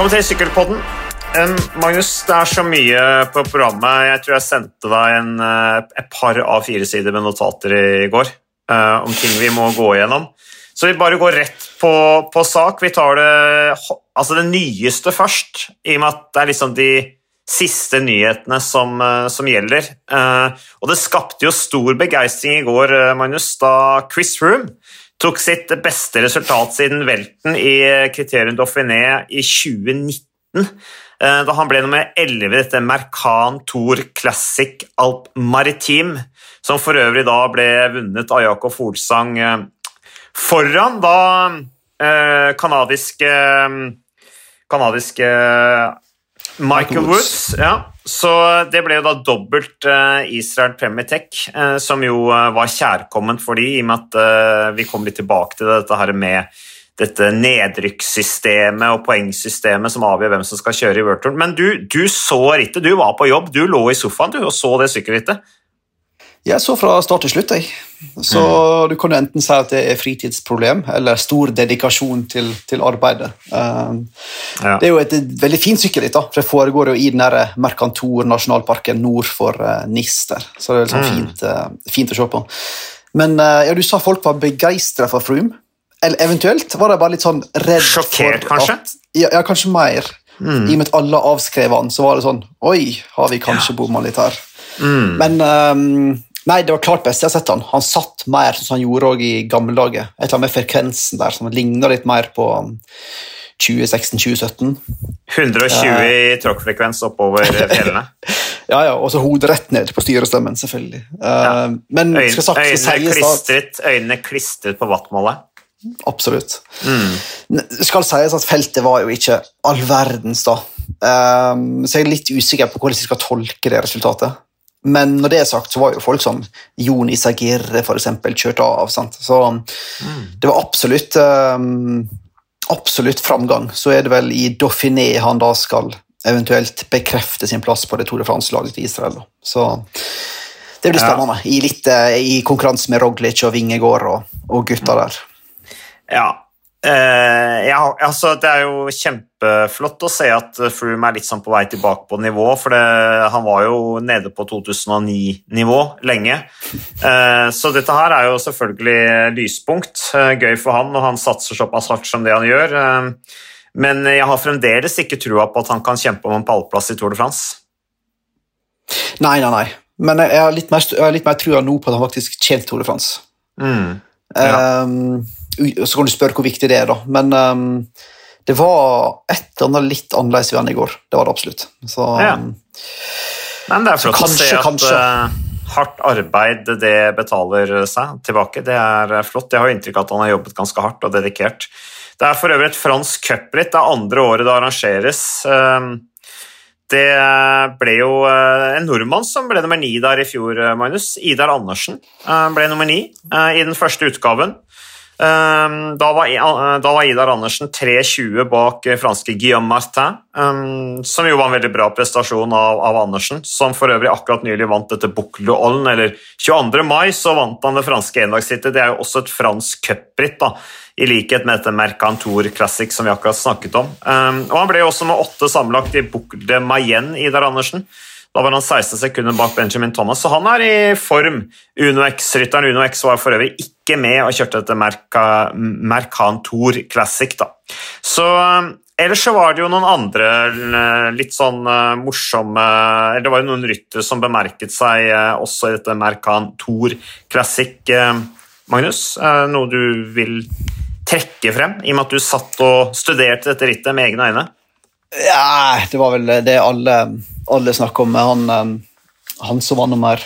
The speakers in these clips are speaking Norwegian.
Velkommen til Sykkelpodden. Magnus, det er så mye på programmet. Jeg tror jeg sendte deg en, uh, et par av fire sider med notater i går uh, om ting vi må gå igjennom. Så vi bare går rett på, på sak. Vi tar det, altså det nyeste først, i og med at det er liksom de siste nyhetene som, uh, som gjelder. og det skapte jo stor begeistring i går, Magnus, da Chris Room tok sitt beste resultat siden velten i Criterium Dauphiné i 2019. Eh, da han ble nummer 11 i dette Mercan Tour Classic Alp Maritim, som for øvrig da ble vunnet av Jakob Folsang eh, foran da eh, kanadiske Kanadiske Michael Woods. Ja, så det ble jo da dobbelt Israel Premier Tech, som jo var kjærkomment for de, i og med at vi kom litt tilbake til dette her med dette nedrykkssystemet og poengsystemet som avgjør hvem som skal kjøre i World Tour. Men du, du så rittet, du var på jobb, du lå i sofaen du, og så det sykkelrittet. Jeg så fra start til slutt. Jeg. Så mm. Du kan jo enten si at det er fritidsproblem eller stor dedikasjon til, til arbeidet. Um, ja. Det er jo et, et veldig fint sykkelritt, for det foregår jo i den Mercantor nasjonalparken nord for uh, Nister. Så det er liksom mm. fint, uh, fint, å se på. Men uh, ja, du sa folk var begeistra for Froome. Eller eventuelt var de bare litt sånn redd Sjokkert, kanskje? At, ja, ja, kanskje mer. Mm. I og med at alle avskrev han, så var det sånn Oi, har vi kanskje ja. bomma litt her? Mm. Men um, Nei, det var klart best jeg har sett han. Han satt mer som han gjorde i gamle dager. Et eller annet med frekvensen der som ligner litt mer på 2016-2017. 120 i tråkkfrekvens oppover fjellene. ja, ja, og så hodet rett ned på styrestemmen, selvfølgelig. Ja. Men men skal sagt, øynene, klistret, øynene klistret på wattmålet. Absolutt. Mm. Skal sies at feltet var jo ikke all verdens, da. Um, så jeg er litt usikker på hvordan jeg skal tolke det resultatet. Men når det er sagt, så var jo folk som Jon Isagirre for eksempel, kjørte av. Sant? Så mm. det var absolutt um, absolutt framgang. Så er det vel i Dauphiné han da skal eventuelt bekrefte sin plass på det Tour de France-laget til Israel. Da. Så det blir spennende. Ja. I, litt, uh, I konkurranse med Roglic og Vingegård og, og gutta mm. der. Ja. Eh, ja, altså Det er jo kjempeflott å se at Froome er litt sånn på vei tilbake på nivå. For det, han var jo nede på 2009-nivå lenge. Uh, så dette her er jo selvfølgelig lyspunkt. Uh, gøy for han når han satser såpass hardt som det han gjør. Men jeg har fremdeles ikke trua på at han kan kjempe om en pallplass i Tour de France. Nei, nei, nei. Men jeg har litt mer, jeg mer trua nå på at han faktisk tjente Tour de France. Mm. Ja. Um, så kan du spørre hvor viktig det er, da. Men um, det var et eller annet litt annerledes ved han i går. Det var det absolutt. Så, ja. Um, Men det er flott kanskje, å se at kanskje. Uh, hardt arbeid det betaler seg tilbake. Det er uh, flott. Jeg har inntrykk av at han har jobbet ganske hardt og dedikert. Det er for øvrig et fransk cupritt. Det er andre året det arrangeres. Um, det ble jo uh, en nordmann som ble nummer ni der i fjor, Magnus. Idar Andersen ble nummer ni i den første utgaven. Ehm, da var, eh, da var Idar Andersen 3,20 bak eh, franske Guillaume Martin, ehm, som jo var en veldig bra prestasjon av, av Andersen, som for øvrig akkurat nylig vant dette Boucle Ollen, eller 22. mai så vant han det franske endagsrittet. Det er jo også et fransk cupritt, i likhet med dette Mercantour Classic som vi akkurat snakket om. Ehm, og Han ble jo også med åtte sammenlagt i Boucle de Mayenne, Idar Andersen. Da var han 16 sekunder bak Benjamin Thomas, så han er i form. Uno X-rytteren Uno X var for øvrig ikke med og kjørte dette Merca, Tour Classic. Da. Så eh, Ellers så var det jo noen andre eh, litt sånn uh, morsomme eller Det var jo noen ryttere som bemerket seg uh, også i dette Mercan Tour Classic. Magnus, noe du vil trekke frem, i og med at du satt og studerte dette rittet med egne øyne? Ja, det var vel det alle, alle snakker om. Han, um, han som var nummer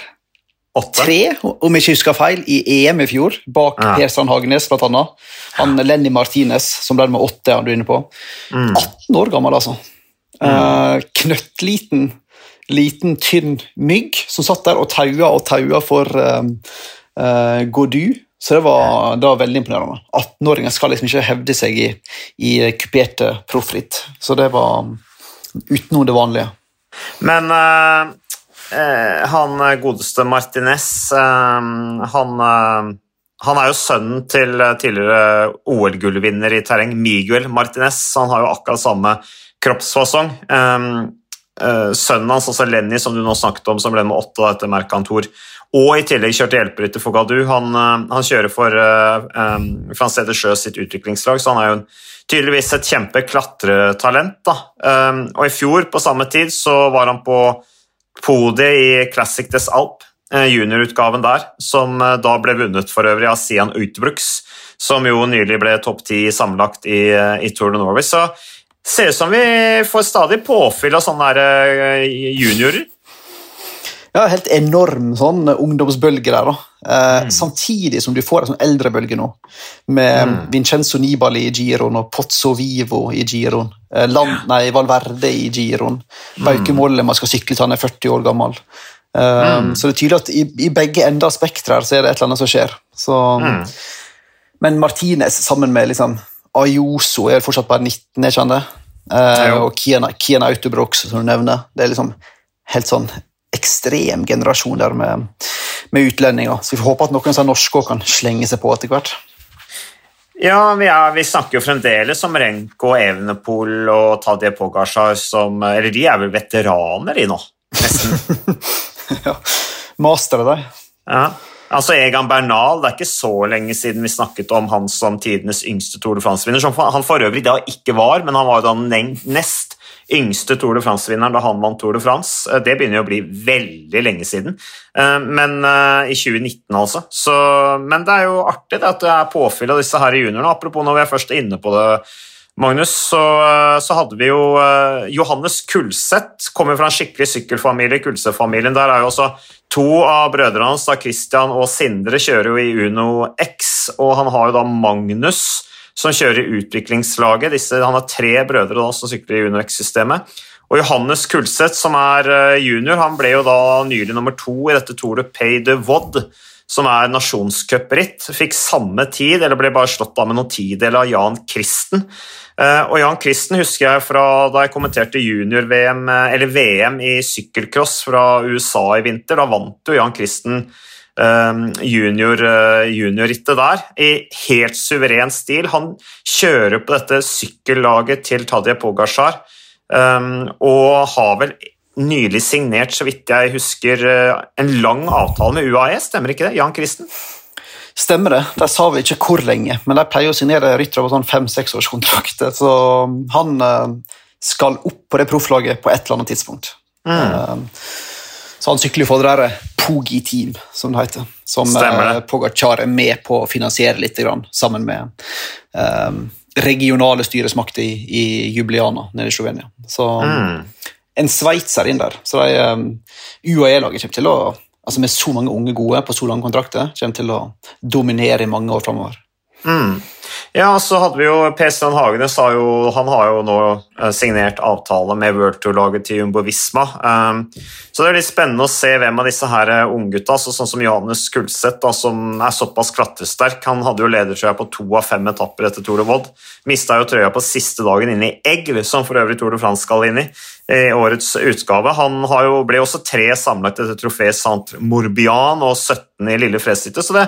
Åtte. tre, om jeg ikke husker feil, i EM i fjor, bak ja. Per Strand Hagenes annet. Han Lenny Martinez, som ble med åtte, han du er inne på. Mm. 18 år gammel, altså. Mm. Uh, knøttliten, liten, tynn mygg som satt der og taua og taua for uh, uh, Gaudu. Så det var, det veldig imponerende. 18-åringer skal liksom ikke hevde seg i, i kuperte proffritt. Så det var utenom det vanlige. Men uh, uh, han godeste Martinez, uh, han, han er jo sønnen til tidligere OL-gullvinner i terreng, Miguel Martinez. Han har jo akkurat samme kroppsfasong. Um, sønnen hans, altså Lenny, som du nå snakket om, som ble med åtte etter Mercantor, og i tillegg kjørte hjelperytter for Gadu. Han, uh, han, kjører for uh, um, Frans Eder Sjø sitt utviklingslag, så han er jo tydeligvis et kjempeklatretalent. Um, og i fjor på samme tid så var han på podiet i Classic des Alp, juniorutgaven der, som da ble vunnet for øvrig av Sian Uitbrux, som jo nylig ble topp ti sammenlagt i, i Tour de Norway. Så ser ut som vi får stadig påfyll av sånne her, juniorer. Ja, helt enorm sånn ungdomsbølge der. da. Eh, mm. Samtidig som du får en sånn eldrebølge nå, med mm. Vincenzo Nibali i giroen og Pozzo Vivo i giroen. Eh, Land, nei, Valverde i giroen. Bauke mm. Mollema skal sykle til han er 40 år gammel. Eh, mm. Så det er tydelig at i, i begge ender av spekteret er det et eller annet som skjer. Så, mm. Men Martinez sammen med liksom Ayoso er fortsatt bare 19, jeg kjenner. Uh, og Kian, Kian Autobrox, som du nevner. Det er liksom helt sånn ekstrem generasjon der med, med utlendinger. Så vi får håpe at noen av norske kan slenge seg på etter hvert. Ja, vi, er, vi, snakker jo fremdeles om Renko, Evenepool og Tadje Pogasjar som Eller de er vel veteraner, de nå, nesten. ja. Mastere, de. Ja. Altså Egan Bernal, Det er ikke så lenge siden vi snakket om han som tidenes yngste Tour de France-vinner, som han for øvrig da ikke var, men han var jo den nest yngste Tour de France-vinneren da han vant Tour de France. Eh, det begynner jo å bli veldig lenge siden, eh, men eh, i 2019 altså. Så, men det er jo artig det at det er påfyll av disse her juniorene. Apropos når vi er først inne på det, Magnus, så, så hadde vi jo Johannes Kulseth, kommer fra en skikkelig sykkelfamilie, Kulseth-familien. Der er jo også To av brødrene hans, da Christian og Sindre, kjører jo i Uno X, og han har jo da Magnus som kjører i utviklingslaget. Disse, han har tre brødre da, som sykler i Uno X-systemet. Og Johannes Kulseth, som er eh, junior, han ble jo da nylig nummer to i dette Tour de Pay de Vod, som er nasjonscupritt. Fikk samme tid, eller ble bare slått av med noen tideler av Jan Kristen. Eh, og Jan Kristen husker jeg fra da jeg kommenterte junior-VM, eh, eller VM i sykkelcross fra USA i vinter. Da vant jo Jan Kristen um, junior, juniorrittet der i helt suveren stil. Han kjører på dette sykkellaget til Tadje Pogasjar um, og har vel nylig signert, så vidt jeg husker, en lang avtale med UAE, stemmer ikke det? Jan Kristen? Stemmer det. De sa vel ikke hvor lenge, men de pleier å signere ryttere på sånn fem-seksårskontrakter. Så han eh, skal opp på det profflaget på et eller annet tidspunkt. Mm. Eh, så han sykler jo for det der Pogi Team, som det heter. Som uh, Pogacar er med på å finansiere litt, sammen med um, regionale styresmakter i, i Jubliana nede i Slovenia. Så mm. en sveitser inn der. Så de um, UAE-laget kommer til å altså med så mange unge gode på så lange kontrakter, kommer til å dominere i mange år framover. Mm. Ja, så hadde vi jo Per Strand Hagenes har jo, han har jo nå eh, signert avtale med World Tour-laget til Jumbo Visma. Um, så det er litt spennende å se hvem av disse her eh, unggutta, så sånn som Johannes Kulseth, som er såpass klatresterk. Han hadde jo ledertrøya på to av fem etapper etter Tour de Vod. Mista jo trøya på siste dagen inne i Egg, som for øvrig Tour de France skal inn i i årets utgave. Han jo, ble også tre sammenlagt etter trofé Sant Morbian og 17 i Lille Fredshytte, så det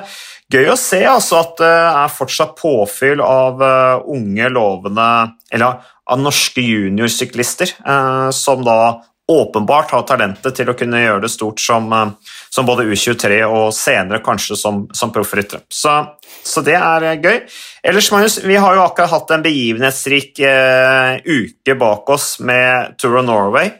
gøy å se altså, at det er fortsatt påfyll av uh, unge, lovende Eller av norske juniorsyklister uh, som da åpenbart har talentet til å kunne gjøre det stort som, uh, som både U23 og senere kanskje som, som proffryttere. Så, så, det er gøy. Ellers, Magnus, vi har jo akkurat hatt en begivenhetsrik uke bak oss med Tour of Norway.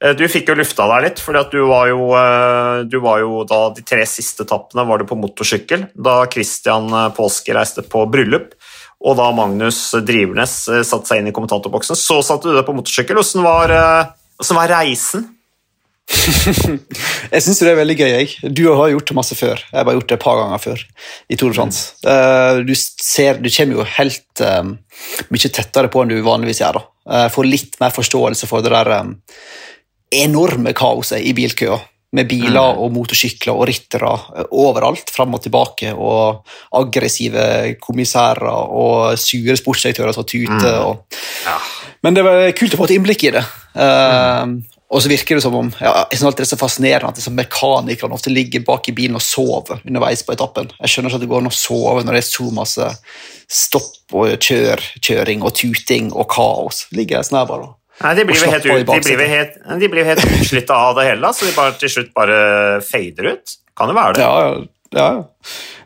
Eh, du fikk jo lufta deg litt, for du, eh, du var jo, da de tre siste etappene var du på motorsykkel. Da Christian eh, Påske reiste på bryllup, og da Magnus Drivernes satte seg inn i kommentatorboksen, så satte du deg på motorsykkel. Hvordan var, var reisen? jeg syns det er veldig gøy. Jeg. Du har gjort det masse før. Jeg har bare gjort det et par ganger før. i Tour de France. Du, ser, du kommer jo helt um, mye tettere på enn du vanligvis gjør. da. Får litt mer forståelse for det der um, enorme kaoset i bilkøa. Med biler mm. og motorsykler og ryttere eh, overalt, fram og tilbake. Og aggressive kommissærer og sure sportsdirektører som tuter. Mm. Og... Ja. Men det var kult å få et innblikk i det. Mm. Uh, og så virker det som om ja, jeg synes alltid det er så fascinerende at mekanikerne ofte ligger bak i bilen og sover underveis på etappen. Jeg skjønner ikke at det går an å sove når det er så masse stopp og kjør, kjøring og tuting og kaos. Ligger jeg her bare Nei, de blir jo helt, helt, helt, utslitta av det hele, så de bare til slutt bare fader ut. Kan jo være det. Ja, ja.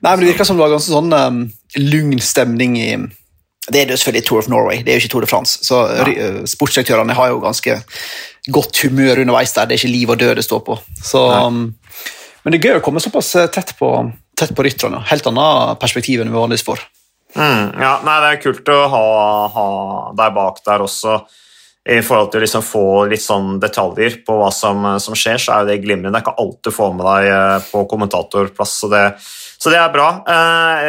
Nei, men Det virker som det var ganske sånn um, lugn stemning i Det er jo selvfølgelig Tour of Norway, det er jo ikke Tour de France. Så ja. Uh, sportsdirektørene har jo ganske godt humør underveis der. Det er ikke liv og død det står på. Så, um, men det er gøy å komme såpass uh, tett på, tett på rytterne. Helt annet perspektiv enn vi vanligvis får. Mm, ja, nei, det er kult å ha, ha deg bak der også i forhold til å liksom få litt sånn detaljer på hva som, som, skjer, så er jo det glimrende. Det er ikke alt du får med deg eh, på kommentatorplass, så det, så det er bra. Eh,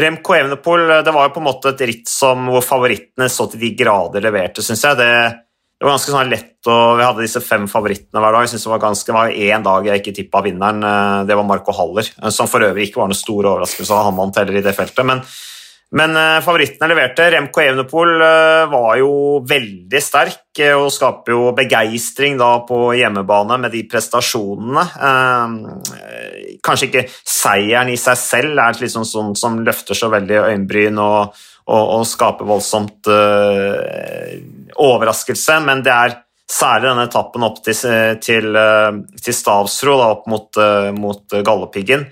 Remco Evenepool det var jo på en måte et ritt som, hvor favorittene så til de grader leverte, syns jeg. Det, det, var ganske sånn lett, og Vi hadde disse fem favorittene hver dag. Jeg synes Det var ganske, det var én dag jeg ikke tippa vinneren. Eh, det var Marco Haller, som for øvrig ikke var noen stor overraskelse. Han vant heller i det feltet. men men uh, favorittene leverte. Remco Evenepool uh, var jo veldig sterk uh, og skaper jo begeistring på hjemmebane med de prestasjonene. kanskje ikke seieren i seg selv er liksom sånn som løfter så veldig øyenbryn og, og, og skaper voldsomt overraskelse, men det er særlig denne etappen opp til, til, til Stavsro, da, opp mot, mot Galdhøpiggen,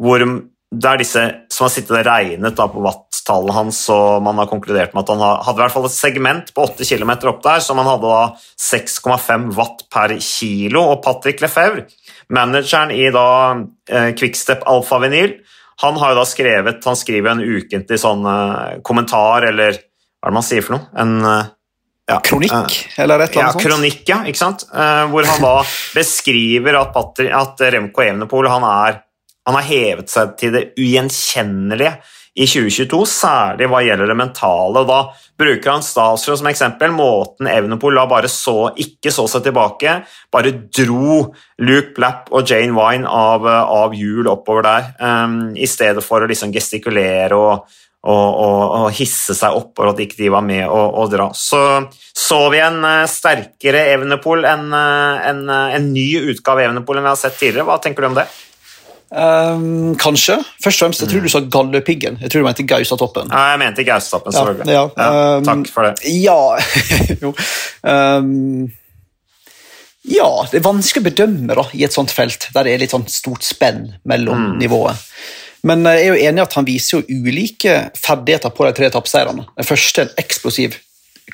hvor det er disse som har sittet og regnet da, på watt-tallene hans, og man har konkludert med at han hadde i hvert fall et segment på 8 km opp der, som han hadde da 6,5 watt per kilo. Og Patrick Lefebvre, manageren i da eh, Quickstep Alfa Vinyl, han har jo da skrevet Han skriver en ukentlig sånn eh, kommentar, eller hva er det man sier for noe? En eh, ja, kronikk, eller et eller annet ja, sånt? Kronikk, ja, ikke sant? Hvor han da beskriver at, Patri, at Remco Evenepool han er han har hevet seg til det ugjenkjennelige i 2022, særlig hva gjelder det mentale. Da bruker han Stasio som eksempel. Måten Evnopol da bare så, ikke så seg tilbake, bare dro Luke Blapp og Jane Wine av, av hjul oppover der, um, i stedet for å liksom gestikulere og, og, og, og, hisse seg opp for at ikke de var med å, dra. Så så vi en uh, sterkere Evenepool, en, uh, en, en, ny utgave av Evenepool enn vi har sett tidligere. Hva tenker du om det? Um, kanskje. Først og fremst, Jeg tror du sa Galdhøpiggen. Jeg tror du mente Gaustatoppen. Nei, jeg mente Gaustatoppen, selvfølgelig. Ja, ja. ja, um, takk for det. Ja, jo. Um, ja, det er vanskelig å bedømme da, i et sånt felt, der det er litt sånn stort spenn mellom mm. nivået. Men eh, jeg er jo enig i at han viser jo ulike ferdigheter på de tre etappeseierne. Den første er en eksplosiv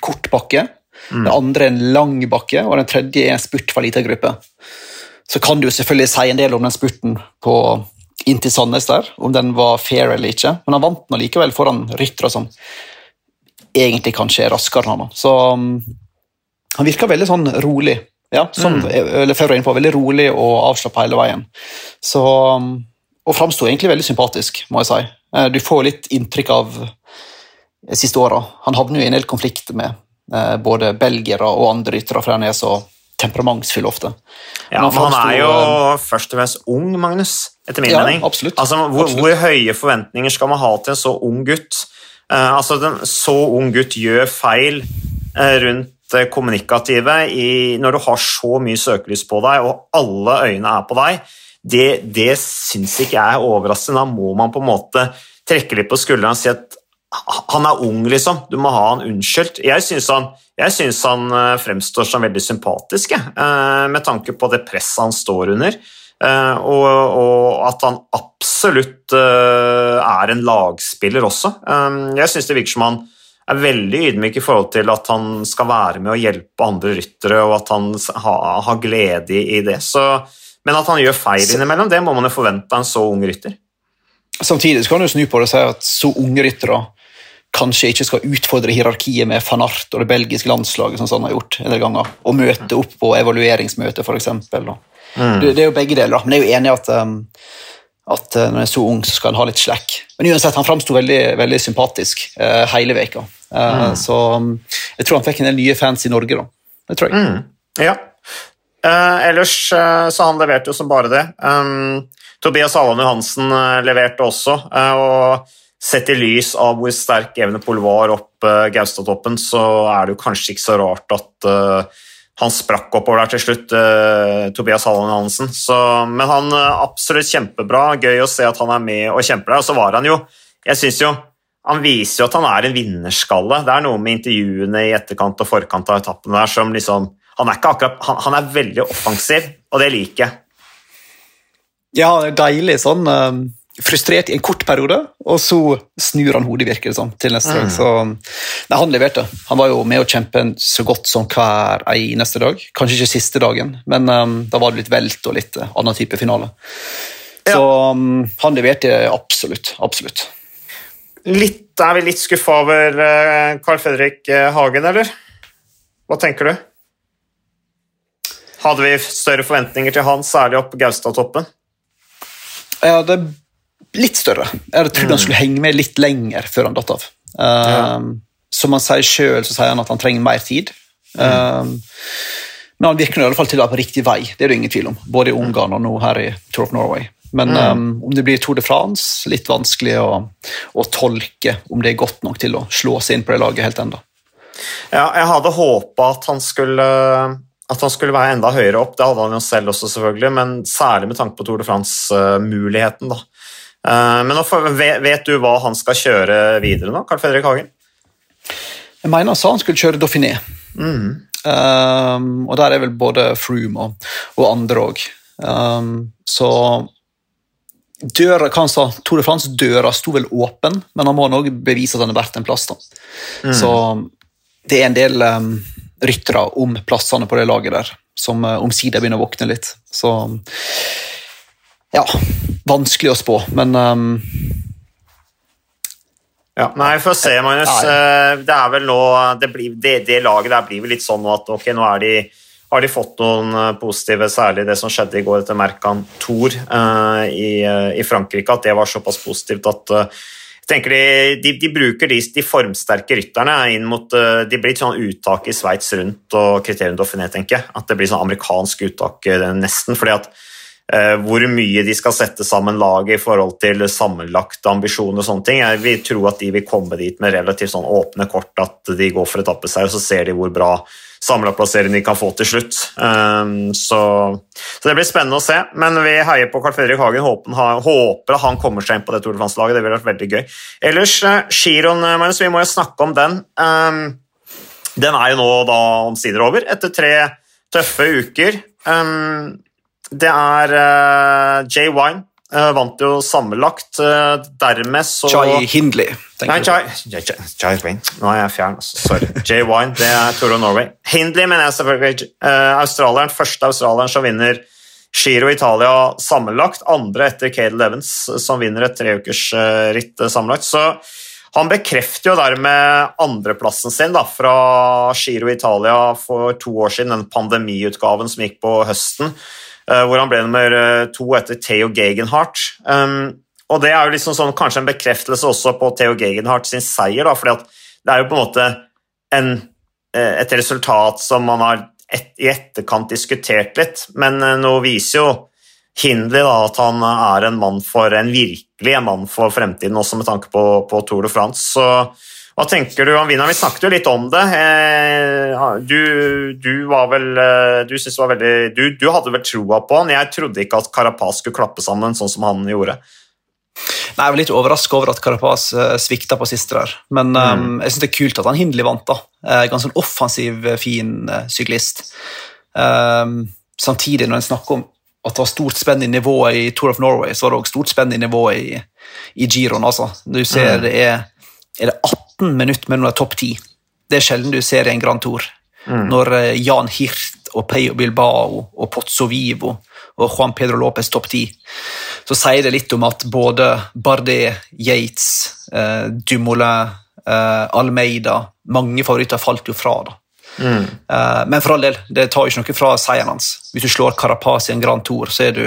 kort bakke, mm. den andre er en lang bakke, og den tredje er en spurt for lita gruppe. Så kan du selvfølgelig si en del om den spurten på inntil Sandnes der, om den var fair eller ikke, men han vant nå likevel foran ryttere som egentlig kanskje er raskere enn han. Så um, han virka veldig sånn rolig. Ja, som mm. Lefebvre på, veldig rolig og avslappa hele veien. Så, um, og framsto egentlig veldig sympatisk, må jeg si. Eh, du får litt inntrykk av siste åra. Han havner jo i en del konflikter med eh, både belgiere og andre ryttere, for han er så temperamentsfull ofte. Ja, men han, er jo først og fremst ung, Magnus, etter min ja, mening. Absolutt. Altså, hvor, absolutt. hvor, høye forventninger skal man ha til en så ung gutt? Uh, altså, En så ung gutt gjør feil uh, rundt det kommunikative i, når du har så mye søkelys på deg, og alle øyne er på deg. Det, det syns ikke jeg er overraskende. Da må man på en måte trekke litt på skuldrene og si at han er ung, liksom. Du må ha han unnskyldt. Jeg syns han, han, eh, fremstår som veldig sympatisk, jeg. med tanke på det presset han står under. Eh, og, og at han absolutt er en lagspiller også. Jeg syns det virker som han er veldig ydmyk i forhold til at han skal være med og hjelpe andre ryttere, og at han har glede i det. Så, men at han gjør feil innimellom, det må man jo forvente av en så ung rytter. Samtidig kan du snu på det og si at så unge ryttere kanskje ikke skal utfordre hierarkiet med van Art og det belgiske landslaget, som han har gjort en del ganger, og møte opp på evalueringsmøte, f.eks. Mm. Det, det, er jo begge deler, men jeg er jo enig i at, um, at uh, når en er så ung, så skal han ha litt slekk. Men uansett, han framsto veldig, veldig, sympatisk uh, hele veka. Uh, mm. Så um, jeg tror han fikk en del nye fans i Norge, da. Det tror jeg. Mm. Ja. Uh, ellers uh, så han leverte jo som bare det. Um, Tobias Allan Johansen leverte også. og Sett i lys av hvor sterk Evenepool var opp uh, Gaustatoppen, så er det jo kanskje ikke så rart at uh, han sprakk oppover der til slutt, uh, Tobias Halland Hansen. Så, men han uh, absolutt kjempebra. Gøy å se at han er med og kjemper der. Og så var han jo Jeg syns jo han viser jo at han er en vinnerskalle. Det er noe med intervjuene i etterkant og forkant av etappene der som liksom Han er ikke akkurat Han, han er veldig offensiv, og det liker jeg. Ja, deilig sånn uh, frustrert i en kort periode, og så snur han hodet, virker det som, til neste mm. dag. Så nei, han leverte. Han var jo med å kjempe så godt som hver eneste dag. Kanskje ikke siste dagen, men um, da var det litt velt og litt uh, annen type finale. Så um, han leverte absolutt. Absolutt. Litt, er vi litt skuffa over uh, Carl Fredrik uh, Hagen, eller? Hva tenker du? Hadde vi større forventninger til han, særlig opp Gaustatoppen? Ja, det er litt større. Jeg hadde trodd mm. han skulle henge med litt lenger før han datt av. Um, ja. Som han sier sjøl, så sier han at han trenger mer tid. Mm. Uh, men han virker i alle fall til å være på riktig vei, det er det ingen tvil om. Både i Ungarn og nå her i Tour of Norway. Men mm. um, om det blir Tour de France, litt vanskelig å, å, tolke om det er godt nok til å slå seg inn på det laget helt ennå. Ja, jeg hadde håpa at han skulle at han skulle være enda høyere opp, det hadde han jo selv også, selvfølgelig, men særlig med tanke på Tour de France-muligheten. da. Eh, men vet du hva han skal kjøre videre nå, Carl Fredrik Hagen? Jeg mener han sa han skulle kjøre Dauphiné. Mm. Um, og der er vel både Froome og, og andre òg. Um, så døra, hva han sa, Tour de France-døra sto vel åpen, men han må nok bevise at han er verdt en plass. da. Mm. Så det er en del um, ryttere om plassene på det laget der, som uh, omsider begynner å våkne litt. Så ja, vanskelig å spå, men um, ja, nei, Vi får se, Magnus. Uh, det er vel nå, det, blir, det, det, laget der blir vel litt sånn at ok, nå de, har de fått noen uh, positive, særlig det som skjedde i går etter Mercan Tour uh, i, i, Frankrike, at det var såpass positivt at jeg tenker de, de, de, bruker de, de, formsterke rytterne inn mot uh, De blir sånn uttak i Sveits rundt og kriterium Dauphiné, tenker jeg. At det blir sånn amerikansk uttak eh, nesten. fordi at eh, hvor mye de skal sette sammen laget i forhold til sammenlagte ambisjoner og sånne ting. Jeg vil tro at de vil komme dit med relativt sånn åpne kort, at de går for etappeseier, og så ser de hvor bra samla plassering de kan få til slutt. Um, så, så, det blir spennende å se. Men vi heier på Carl Fredrik Hagen. Håper, håper han kommer seg inn på det Tour France-laget. Det ville vært veldig gøy. Ellers, uh, Giron, uh, Magnus, vi må jo snakke om den. Um, den er jo nå da omsider over, etter tre tøffe uker. Um, det er uh, Jay Wine Uh, vant jo sammenlagt. Uh, dermed så Chai Hindley. Nei, Chai, Chai, Chai, Wayne. Nå er jeg fjern. Altså. Sorry. Jay Wine, det er Tour of Norway. Hindley mener jeg selvfølgelig. Uh, australieren, Første australieren som vinner Giro Italia sammenlagt. Andre etter Cadel Evans, som vinner et treukersritt uh, sammenlagt. Så han bekrefter jo dermed andreplassen sin da, fra Giro Italia for to år siden, den pandemiutgaven som gikk på høsten. Eh, hvor han ble nummer eh, to etter Theo Gegenhardt. Um, og det er jo liksom sånn, kanskje en bekreftelse også på Theo Gegenhardt sin seier, for det er jo på en måte en, eh, et resultat som man har et, i etterkant diskutert litt, men nå viser jo Hindley da, at han er en mann for en virkelig en mann for fremtiden, også med tanke på, på Tour de France. Så hva tenker du om Wiener? Vi snakket jo litt om det. Eh, du, du var vel eh, Du syntes det var veldig du, du, hadde vel troa på han. Jeg trodde ikke at Carapaz skulle klappe sammen sånn som han gjorde. Nei, Jeg var litt overraska over at Carapaz uh, svikta på siste der. Men um, jeg syns det er kult at han Hindley vant. da. Ganske sånn offensiv, fin syklist. Um, samtidig, når en snakker om at det var stort spenn i nivået i Tour of Norway, så var det også stort spenn i nivået i, i Giron. altså. Du ser mm. det er, er det 18 18 minutter mellom de topp ti. Det er sjelden du ser i en Grand Tour. Mm. Når eh, Jan Hirt og Peyo Bilbao og Pozzo Vivo og Juan Pedro Lopez topp ti, så sier det litt om at både Bardet, Yates, eh, Dumoulin, eh, Almeida Mange favoritter falt jo fra. da. Mm. Eh, men for all del, det tar jo ikke noe fra seieren hans. Hvis du slår Carapaz i en Grand Tour, så er du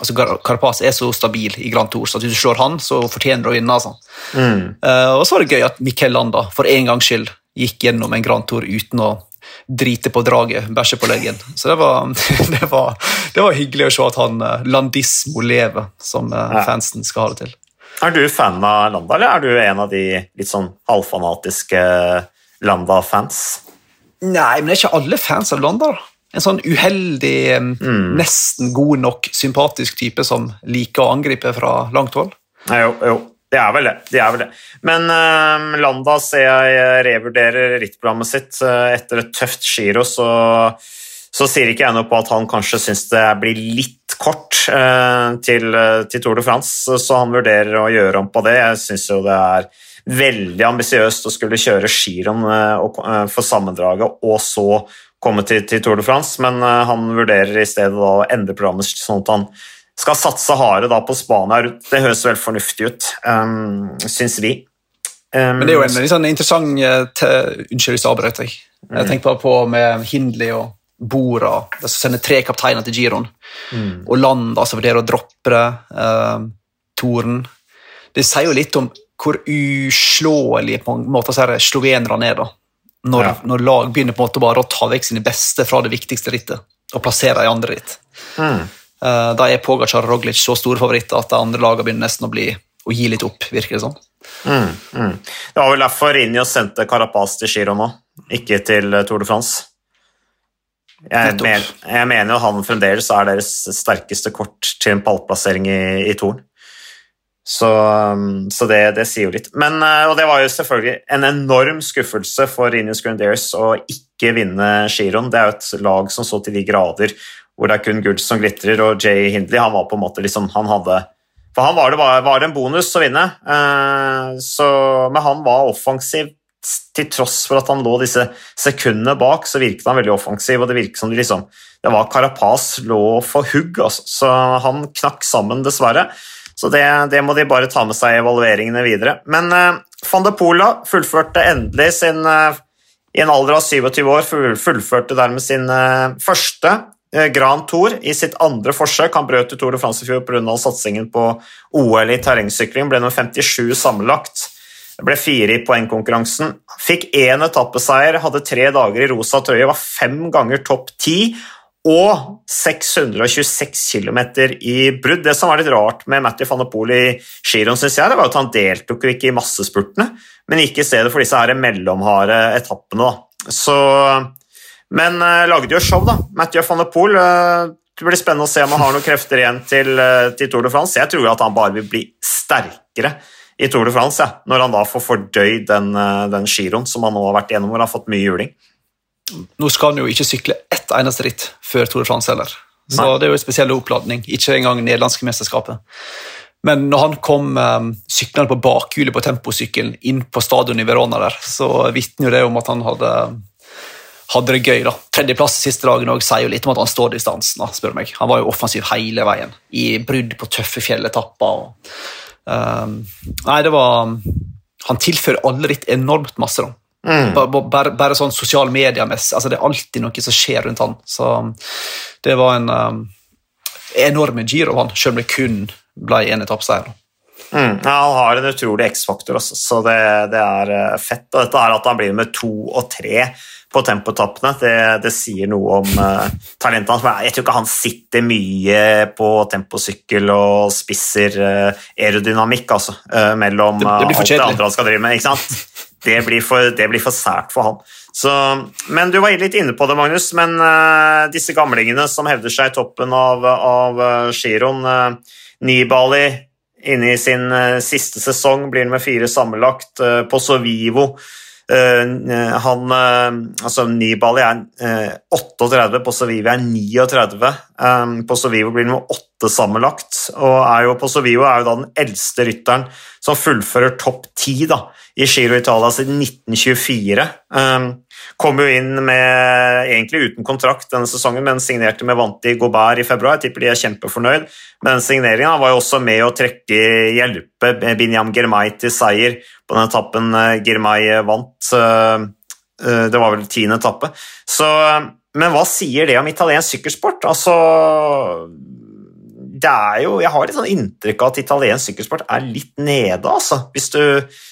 altså Carapaz er så stabil i Grand Tour, så hvis du slår han, så fortjener du å vinne. Altså. Mm. Uh, og så var det gøy at Mikkel Landa for en gangs skyld gikk gjennom en Grand Tour uten å drite på draget, bæsje på leggen. Så det var, det, var, det var, hyggelig å se at han uh, Landismo lever, som uh, fansen skal ha det til. Er du fan av Landa, eller er du en av de litt sånn halvfanatiske Landa-fans? Nei, men det er ikke alle fans av Landa. da en sånn uheldig, mm. nesten god nok sympatisk type som liker å angripe fra langt hold. Jo, jo. det er vel det. det, er vel det. Men uh, Landa ser jeg revurderer rittprogrammet sitt uh, etter et tøft giro, så, så sier ikke jeg noe på at han kanskje syns det blir litt kort uh, til, til, Tour de France, så han vurderer å gjøre om på det. Jeg syns jo det er veldig ambisiøst å skulle kjøre giroen for sammendraget og så komme til, til, Tour de France, men han vurderer i stedet å endre programmet sånn at han skal satse harde på Spania. Det høres vel fornuftig ut, um, syns vi. Um, Men det er jo en veldig sånn interessant uh, Unnskyld hvis jeg avbrøt deg. Jeg tenker bare på med Hindley og Bora, som sender tre kapteiner til giroen. Mm. Og Land altså vurderer å droppe det. Uh, Toren. Det sier jo litt om hvor uslåelige på en måte slovenerne er. da. Når, ja. når, lag begynner på en måte bare å ta vekk sine beste fra det viktigste rittet og plassere i andre ritt. Mm. Eh, da er Pogacar og Roglic så store favoritter at de andre lagene begynner nesten å, bli, å gi litt opp. virker Det sånn. Mm, mm. Det var vel derfor Rinjos sendte Carapaz til Giro nå, ikke til eh, Tour de France. Jeg, men, jeg mener jo han fremdeles er deres sterkeste kort til en pallplassering i, i Toren. Så, um, så det, det, sier jo litt. Men, eh, og det var jo selvfølgelig en enorm skuffelse for Rinus Grandiers å ikke vinne giroen. Det er jo et lag som så til de grader hvor det er kun gull som glitrer, og Jay Hindley han var på en måte liksom Han hadde For han var det var en bonus å vinne, uh, så, men han var offensiv til tross for at han lå disse sekundene bak, så virket han veldig offensiv, og det virket som det liksom Det var Carapaz lå for hugg, altså. Så han knakk sammen, dessverre. Så det, det, må de bare ta med seg i evalueringene videre. Men uh, van de Pola fullførte endelig sin uh, I en alder av 27 år fullførte dermed sin uh, første Grand Tour i sitt andre forsøk. Han brøt ut Tour de France i fjor pga. satsingen på OL i terrengsykling. Ble nummer 57 sammenlagt. Ble fire i poengkonkurransen. Fikk én etappeseier, hadde tre dager i rosa trøye, var fem ganger topp ti og 626 km i brudd. Det som var litt rart med Matty van der Poel i giroen, syns jeg, det var at han deltok jo ikke i massespurtene, men gikk i stedet for disse her mellomharde etappene. Så men uh, lagde jo show, da. Mathieu van de Poel. Uh, det blir spennende å se om han har noen krefter igjen til, uh, til, Tour de France. Jeg tror at han bare vil bli sterkere i Tour de France, ja, når han da får fordøyd den, den giroen som han nå har vært gjennom, hvor han har fått mye juling. Nå skal han jo ikke sykle ett eneste ritt før Tour de France heller, så Nei. det er jo en spesiell oppladning. Ikke engang nederlandske mesterskapet. Men når han kom um, syklende på bakhjulet på temposykkelen inn på stadion i Verona, der, så vitner jo det om at han hadde hadde det gøy. da. Tredjeplass siste dagen også, sier jo litt om at han står distansen. spør meg. Han var jo offensiv hele veien, i brudd på tøffe fjelletapper. Og, um, nei, det var Han tilfører alle ritt enormt masse. da. Mm. Bare, bare, bare, sånn sosiale medier-messig. Altså, det er alltid noe som skjer rundt han. Så det var en um, enorm giro, han, selv om det kun ble én etappeseier. Mm. Ja, han har en utrolig X-faktor, så det, det, er eh, fett. Og dette er at han blir med to og tre på tempotappene. Det, det, sier noe om uh, talentet hans. Jeg tror ikke han sitter mye på temposykkel og spisser uh, aerodynamikk altså, uh, mellom uh, det, det alt det andre han skal drive med. ikke sant? Det blir for, det blir for sært for han. Så, men Du var litt inne på det, Magnus. Men uh, disse gamlingene som hevder seg i toppen av, av giroen Nibali inne i sin siste sesong, blir med fire sammenlagt. på Sovivo Uh, han, uh, altså Nibali er uh, 38, Posovivo er 39. Um, Possovivo blir nummer 8 sammenlagt, og er jo, Possovivo er jo da den eldste rytteren som fullfører topp 10 da, i Giro Italia siden 1924. Kom jo inn med, egentlig uten kontrakt denne sesongen, men signerte med Vanti Gobert i februar. Jeg tipper de er kjempefornøyd med den signeringa. Var jo også med å trekke hjelpe Binyam Girmay til seier på den etappen eh, Girmay vant. Eh, eh, det var vel tiende etappe. Så, men hva sier det om italiensk sykkelsport? Altså det er jo, Jeg har litt sånn inntrykk av at italiensk sykkelsport er litt nede. altså. Hvis du,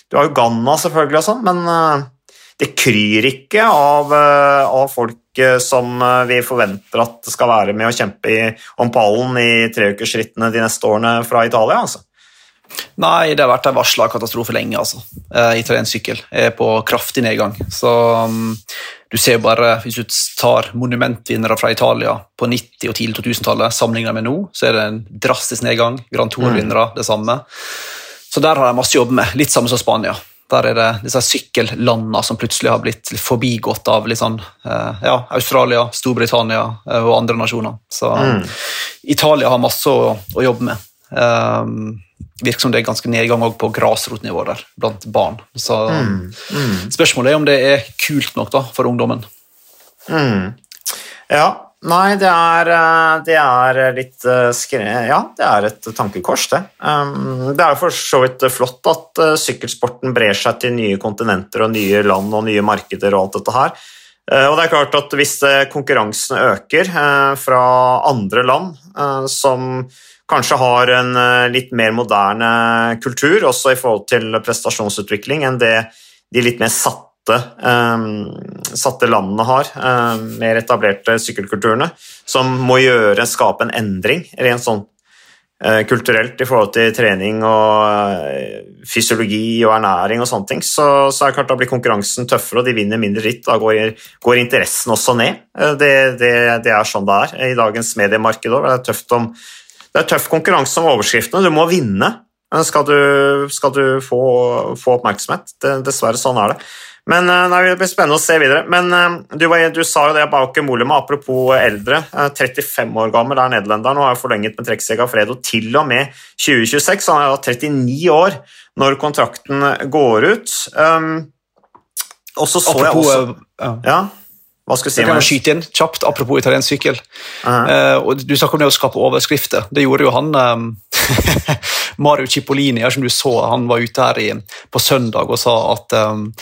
du har jo Ganna, selvfølgelig, og sånn, men det kryr ikke av, eh, av, folk eh, som eh, vi forventer at skal være med å kjempe i, om pallen i treukersrittene de neste årene fra Italia. altså. Nei, det har vært en varsla katastrofe lenge. altså. Italiensk sykkel er på kraftig nedgang. Så um, du ser bare, Hvis du tar monumentvinnere fra Italia på 90- og tidlig 2000-tallet sammenlignet med nå, så er det en drastisk nedgang. Grand Tour-vinnere, det samme. Så der har de masse å jobbe med. Litt samme som Spania. Der er det disse sykkellandene som plutselig har blitt forbigått av sånn, ja, Australia, Storbritannia og andre nasjoner. Så mm. Italia har masse å, å jobbe med. Um, virker som det er ganske nedgang på grasrotnivå der, blant barn. Så mm. Mm. spørsmålet er om det er kult nok da, for ungdommen. Mm. Ja, nei, det er, eh, det er litt eh, skre... Ja, det er et tankekors, det. Um, det er for så vidt flott at eh, sykkelsporten brer seg til nye kontinenter og nye land og nye markeder og alt dette her. Og det er klart at Hvis konkurransen øker fra andre land som kanskje har en litt mer moderne kultur også i forhold til prestasjonsutvikling enn det de litt mer satte satte, um, satte landene har, um, mer etablerte sykkelkulturene, som må gjøre, skape en endring rent sånn uh, kulturelt i forhold til trening og uh, fysiologi og ernæring og sånne ting, så, så, er det klart da blir konkurransen tøffere, og de vinner mindre ritt. Da går, går interessen også ned. Uh, det, det, det, er sånn det er i dagens mediemarked òg. Det, det er tøff konkurranse om overskriftene. Du må vinne skal du, skal du få, få, oppmerksomhet. dessverre, sånn er det. Men eh, nei, Det blir spennende å se videre. Men eh, du, du sa jo det bak Molema, apropos eldre. 35 eh, år gammel er nederlenderen og har forlenget med Trekksteg Fredo til og med 2026. Han er 39 år når kontrakten går ut. Um, og så så jeg også ja. Hva skal jeg si? Jeg kan skyte inn kjapt, Apropos italiensk sykkel. Uh -huh. uh, du snakker om det å skape overskrifter. Det gjorde jo han um, Mario Cipollini, som du så, han var ute her i, på søndag og sa at um,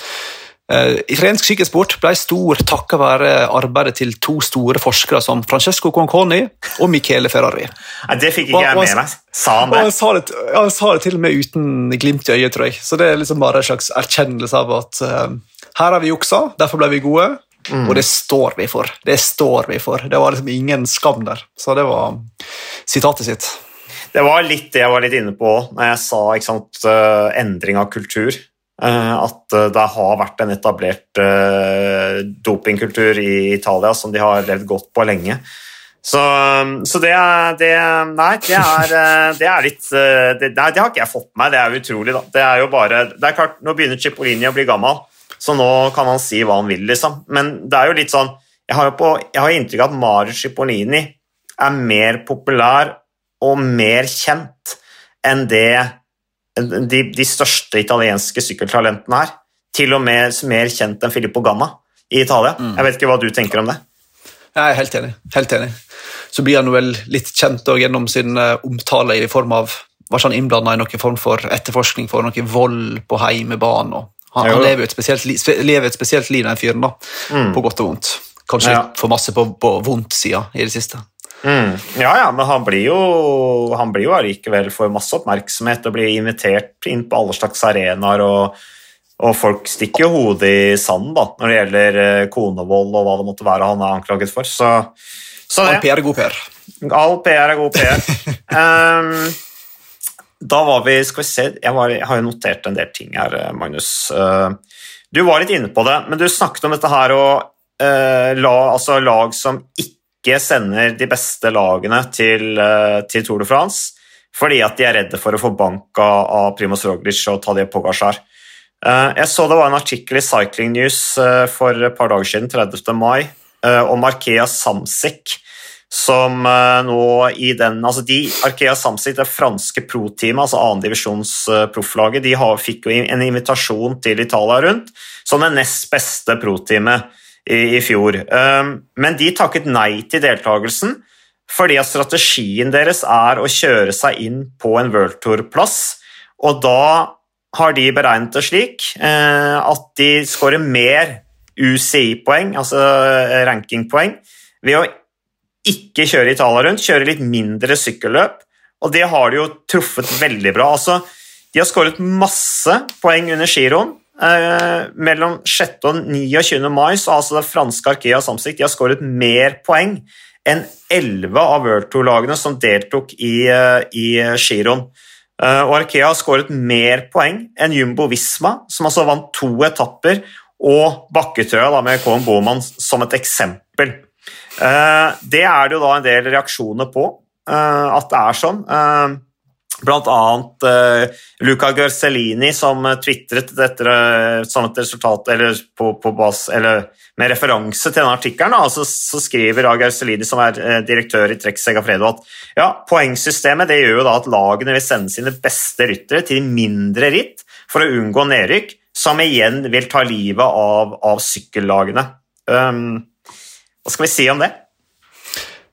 Uh, italiensk sykkelsport ble stor takket være arbeidet til to store forskere som Francesco Conconi og Michele Ferrari. Ja, det fikk ikke jeg med meg. Sa han det? Han sa det, han sa det til og med uten glimt i øyet, tror jeg. Så det er liksom bare en slags erkjennelse av at uh, her har vi juksa, derfor ble vi gode. Mm. Og det står vi for. Det står vi for. Det var liksom ingen skam der. Så det var sitatet sitt. Det var litt det jeg var litt inne på når jeg sa sant, uh, endring av kultur. Eh, at eh, det har vært en etablert eh, dopingkultur i Italia som de har levd godt på lenge. Så, så det, det, Nei, det er, det er litt det, det har ikke jeg fått med meg. Det er utrolig, da. Det er jo bare Det er klart, nå begynner Cipollini å bli gammel, så nå kan han si hva han vil, liksom. Men det er jo litt sånn Jeg har jo på, jeg har inntrykk av at Mario Cipollini er mer populær og mer kjent enn det de, de største italienske sykkeltalentene her. Til og med mer kjent enn Filippo Ganna i Italia. Mm. Jeg vet ikke hva du tenker om det? Jeg er helt enig. Helt enig. Så blir han vel litt kjent gjennom sin eh, omtale i form av var han innblanda i noen form for etterforskning for noe vold på heimebane. Han, han lever, et spesielt, lever et spesielt liv, den fyren, da, mm. på godt og vondt. Kanskje ja. for masse på, på vondt-sida i det siste. Mm. Ja, ja, men han blir jo han blir jo allikevel for masse oppmerksomhet og blir invitert inn på alle slags arenaer. og, og folk stikker jo hodet i sanden da, når det gjelder eh, konevold og hva det måtte være han er anklaget for. Så, så All PR er god PR. All PR er god PR. um, da var vi Skal vi se jeg, var, jeg, har jo notert en del ting her, eh, Magnus. Uh, du var litt inne på det, men du snakket om dette her og uh, la, altså lag som ikke ikke sender de beste lagene til, eh, til, Tour de France fordi at de er redde for å få bank av Primoz Roglic og Tadej Pogasjar. Eh, jeg så det var en artikkel i Cycling News eh, for et par dager siden, 30. mai, om Arkea Samsic, som nå i den altså de, Arkea Samsic, det franske pro-teamet, altså annendivisjonsprofflaget, de har, fikk jo en invitasjon til Italia rundt som det nest beste pro-teamet i, i fjor. Um, men de takket nei til deltakelsen fordi at strategien deres er å kjøre seg inn på en World Tour-plass. Og da har de beregnet det slik eh, at de skårer mer UCI-poeng, altså eh, rankingpoeng, ved å ikke kjøre Italia rundt, kjøre litt mindre sykkelløp. Og det har de jo truffet veldig bra. Altså, de har skåret masse poeng under giroen, Eh, mellom 6. og 29. mai så altså det franske Arkea Samsic de har skåret mer poeng enn 11 av World Tour-lagene som deltok i, uh, i giroen. Eh, og Arkea har skåret mer poeng enn Jumbo Visma, som altså vant to etapper, og Bakketrøya med Colin Boman som et eksempel. Eh, det er det jo da en del reaksjoner på, at det er sånn. Blant annet uh, Luca Gerselini, som tvitret etter uh, som et resultat eller, på, på bas, eller med referanse til denne artikkelen, så, så, skriver Gerselini, som er uh, direktør i Trekk Segafredo, at ja, poengsystemet det gjør jo da at lagene vil sende sine beste ryttere til mindre ritt for å unngå nedrykk, som igjen vil ta livet av, av sykkellagene. Um, hva skal vi si om det?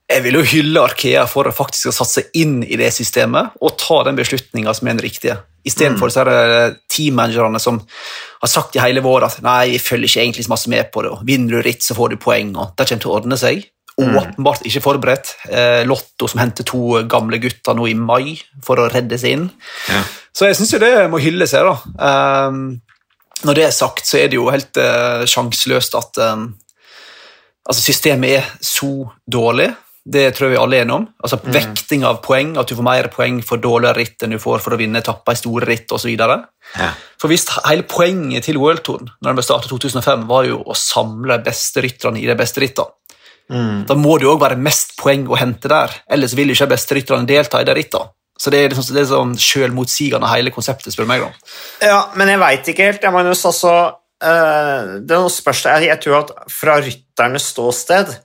Jeg vil jo hylle Arkea for å faktisk satse inn i det systemet og ta den beslutninga som er den riktige. Istedenfor mm. er teammanagerne som har sagt i hele vår at nei, jeg følger ikke egentlig så masse med på det, og vinner du ritt, så får du poeng, og det kommer til å ordne seg. Mm. Åpenbart ikke forberedt. Eh, Lotto som henter to gamle gutter nå i mai for å redde seg inn. Ja. Så jeg syns det må hylle seg, da. Um, når det er sagt, så er det jo helt uh, sjanseløst at um, altså systemet er så dårlig det tror jeg vi alle er enige om. Altså mm. Vekting av poeng, at du får mer poeng for dårligere ritt enn du får for å vinne etapper i store ritt osv. Ja. For hvis hele poenget til World Touren når den ble startet i 2005, var jo å samle beste rytterne i de beste rittene, mm. da må det jo òg være mest poeng å hente der, ellers vil jo ikke beste rytterne delta i de rittene. Så det er, liksom, det er sånn selvmotsigende hele konseptet, spør du meg. da. Ja, men jeg veit ikke helt. Jeg, Magnus, altså, uh, det spørsmål. jeg, jeg tror at fra rytternes ståsted Eh,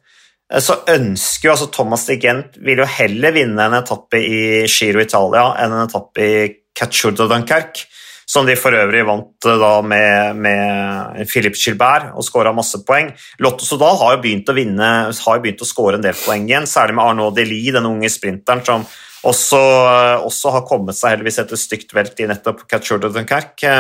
så ønsker jo altså Thomas de Gent vil jo heller vinne en etappe i Giro Italia enn en etappe i Cacciurdo Dunkerque, som de for øvrig vant eh, da med, med Philippe Gilbert og skåra masse poeng. Lotto Sodal har jo begynt å vinne, har begynt å skåre en del poeng igjen, særlig med Arnaud Deli, den unge sprinteren som også, eh, også har kommet seg heldigvis etter stygt velt i nettopp Cacciurdo Dunkerque.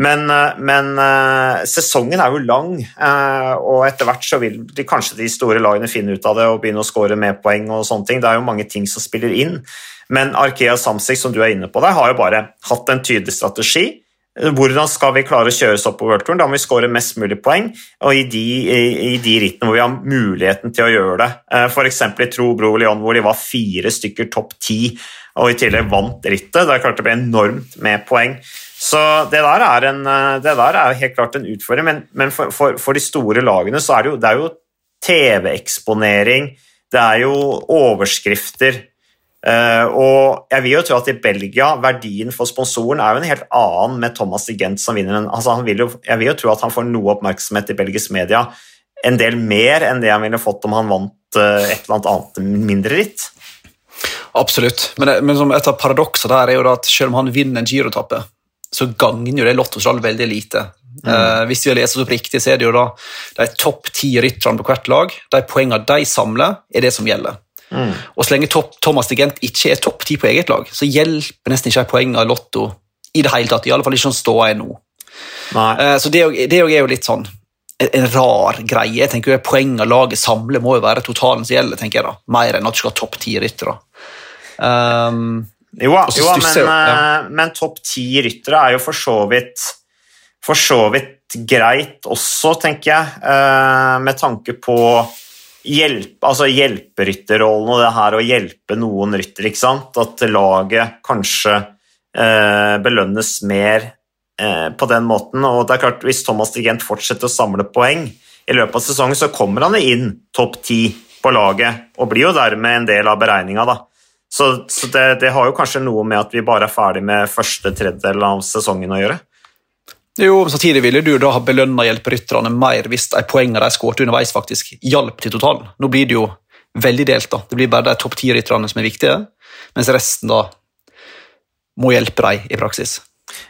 Men, eh, men uh, sesongen er jo lang, uh, og etter hvert så vil de, kanskje de store lagene finne ut av det og begynne å skåre med poeng og sånne ting. Det er jo mange ting som spiller inn. Men Arkea Samsic, som du er inne på der, har jo bare hatt en tydelig strategi. Hvordan skal vi klare å kjøre oss opp på worldtouren? Da må vi skåre mest mulig poeng, og i de, i, i de, rittene hvor vi har muligheten til å gjøre det. F.eks. i Tro Bro Leon, hvor de var fire stykker topp ti, og i tillegg vant rittet. Det er klart det ble enormt med poeng. Så det der er, en, eh, det der er helt klart en utfordring, men, men for, for, for, de store lagene så er det jo, TV-eksponering, det er jo overskrifter. Uh, og jeg vil jo tro at i Belgia verdien for sponsoren er jo en helt annen med Thomas Digent som vinner. Altså, vil jo, jeg vil jo tro at han får noe oppmerksomhet i belgisk media, en del mer enn det han ville fått om han vant uh, et eller annet mindre ritt. Absolutt, men, men et av paradoksene der er jo at selv om han vinner en girotappe, så gagner jo det Lottoslag veldig lite. Mm. Uh, hvis vi har lest opp riktig, så er det jo da de topp ti rytterne på hvert lag. De poengene de samler, er det som gjelder. Mm. Og Så lenge top, Thomas Digent ikke er topp ti på eget lag, så hjelper nesten ikke poengene i Lotto i det hele tatt. I alle fall ikke sånn ståa er nå. Uh, så det, det er jo litt sånn en, en rar greie. Jeg tenker jo Poengene laget samler må jo være totalen som gjelder, tenker jeg da. mer enn at du skal ha topp ti ryttere. Um, jo, jo men, ja. Eh, men topp ti ryttere er jo for så vidt for så vidt greit også, tenker jeg, eh, med tanke på hjelp, altså hjelperytterrollen og det her å hjelpe noen rytter. ikke sant? At laget kanskje eh, belønnes mer på den måten. og det er klart, Hvis Thomas Digent fortsetter å samle poeng i løpet av sesongen, så kommer han inn topp ti på laget og blir jo dermed en del av beregninga. da. Så, så det, det, har jo kanskje noe med at vi bare er ferdig med første tredjedel av sesongen å gjøre. Jo, Samtidig ville du da ha belønna hjelperytterne mer hvis de poengene de skåret underveis, faktisk hjalp til totalen. Nå blir det jo veldig delt. da. Det blir bare de topp ti-rytterne som er viktige, mens resten da må hjelpe dem i praksis.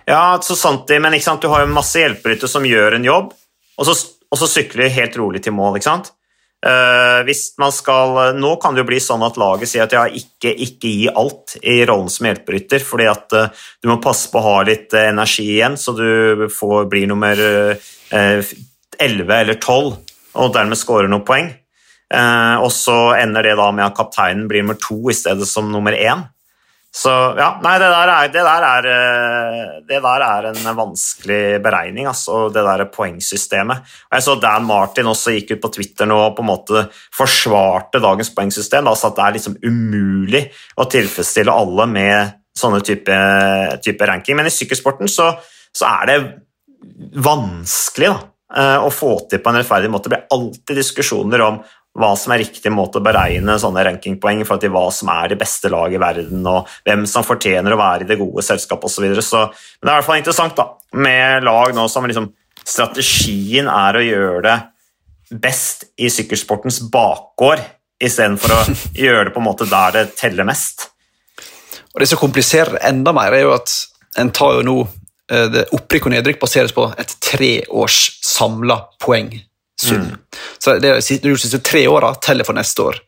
Ja, så sant det, men du har jo masse hjelperyttere som gjør en jobb, og så, og så sykler de helt rolig til mål. ikke sant? Uh, hvis man skal, Nå kan det jo bli sånn at laget sier at ja, ikke, ikke gi alt i rollen som hjelperytter, fordi at uh, du må passe på å ha litt uh, energi igjen, så du får, blir nummer 11 eller 12 og dermed scorer noen poeng. og så ender det da med at kapteinen blir nummer to i stedet som nummer én. Så ja, nei, det der er, det der er, eh, det der er en vanskelig beregning, altså, det der poengsystemet. Og jeg så Dan Martin også gikk ut på Twitter nå og på en måte forsvarte dagens poengsystem. Så at det er liksom umulig å tilfredsstille alle med sånne type, type ranking. Men i sykkelsporten så, så er det vanskelig da, eh, å få til på en rettferdig måte. Det blir alltid diskusjoner om hva som er riktig måte å beregne sånne rankingpoeng i forhold til hva som er de beste lag i verden, og hvem som fortjener å være i det gode selskapet osv. Så videre. så, men det er i hvert fall interessant da, med lag nå som liksom Strategien er å gjøre det best i sykkelsportens bakgård istedenfor å gjøre det på en måte der det teller mest. Og Det som kompliserer enda mer, er jo at en tar jo nå eh, det Opprykk og nedrykk baseres på et treårs samla poengsum. Mm. Så det de siste tre åra teller for neste år.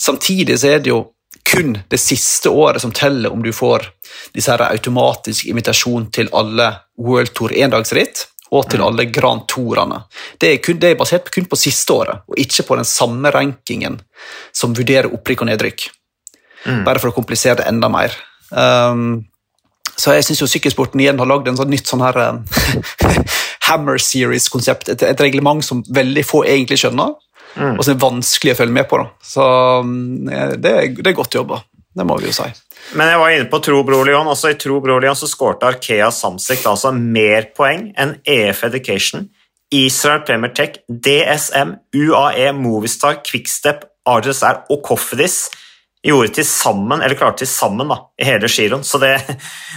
Samtidig så er det jo kun det siste året som teller om du får disse her automatisk invitasjon til alle World Tour endagsritt og til mm. alle Grand Tourene. Det er, kun, det er basert kun på siste året, og ikke på den samme rankingen som vurderer opprykk og nedrykk. Mm. Bare for å komplisere det enda mer. Um, så jeg syns sykkelsporten igjen har lagd en sånn nytt sånn her uh, Hammer Series-konsept. Et, et, reglement som veldig få egentlig skjønner, mm. og som er vanskelig å følge med på. Da. Så um, det, det, er godt jobba. Det må vi jo si. Men jeg var inne på Tro Bror Leon. Også I Tro Bror Leon så skårte Arkea Samsic altså mer poeng enn EF Education, Israel Premier Tech, DSM, UAE, Movistar, Quickstep, RSR og Cofidis gjorde til sammen, eller klarte til sammen da, i hele giroen. Så det,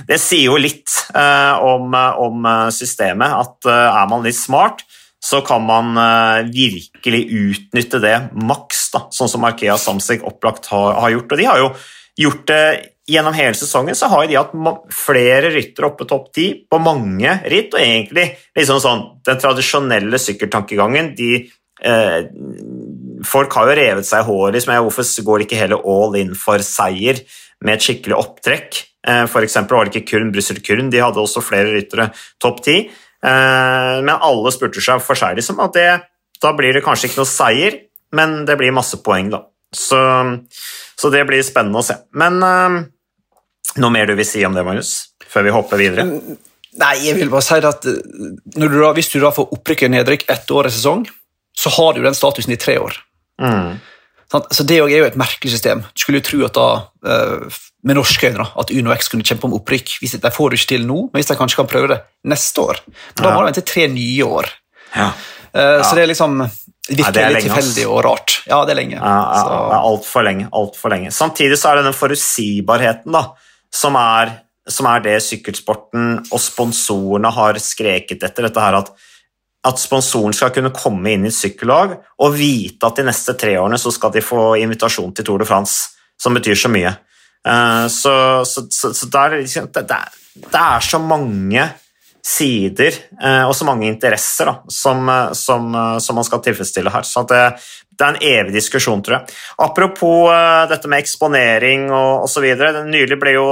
det, sier jo litt uh, om, om, systemet, at uh, er man litt smart, så kan man uh, virkelig utnytte det maks, da, sånn som Arkea Samsig opplagt har, har, gjort. Og de har jo gjort det gjennom hele sesongen, så har de hatt flere ryttere oppe topp ti på mange ritt, og egentlig liksom sånn den tradisjonelle sykkeltankegangen de folk har jo revet seg i håret. Liksom, hvorfor går de ikke heller all in for seier med et skikkelig opptrekk? F.eks. for eksempel var det ikke kun Brussel Kurn, de hadde også flere ryttere topp ti. Eh, men alle spurte seg for seg liksom, at det, da blir det kanskje ikke noe seier, men det blir masse poeng, da. Så, så det blir spennende å se. Men uh, noe mer du vil si om det, Magnus, før vi hopper videre? Nei, jeg vil bare si at du da, Hvis du da får opprykk og nedrykk ett år i sesong, så har du den statusen i tre år. Mm. Så Det er jo et merkelig system. Du skulle jo tro at da, eh, med norske øyne at Uno X kunne kjempe om opprykk. Hvis De får det ikke til nå, men hvis de kanskje kan prøve det neste år. Men da må de vente tre nye år. Ja. Eh, ja. Så det er liksom virkelig ja, litt tilfeldig og rart. Ja, det er lenge. Ja, ja, Altfor lenge. Alt for lenge. Samtidig så er det den forutsigbarheten da, som er, som er det sykkelsporten og sponsorene har skreket etter. dette her at at sponsoren skal kunne komme inn i et sykkellag og vite at de neste tre årene så skal de få invitasjon til Tour de France, som betyr så mye. Så, så, så, så, der, det, er, liksom, det, er, så mange sider eh, og så mange interesser da, som, som, som, man skal tilfredsstille her. Så det, det, er en evig diskusjon, tror jeg. Apropos dette med eksponering og osv. Nylig ble jo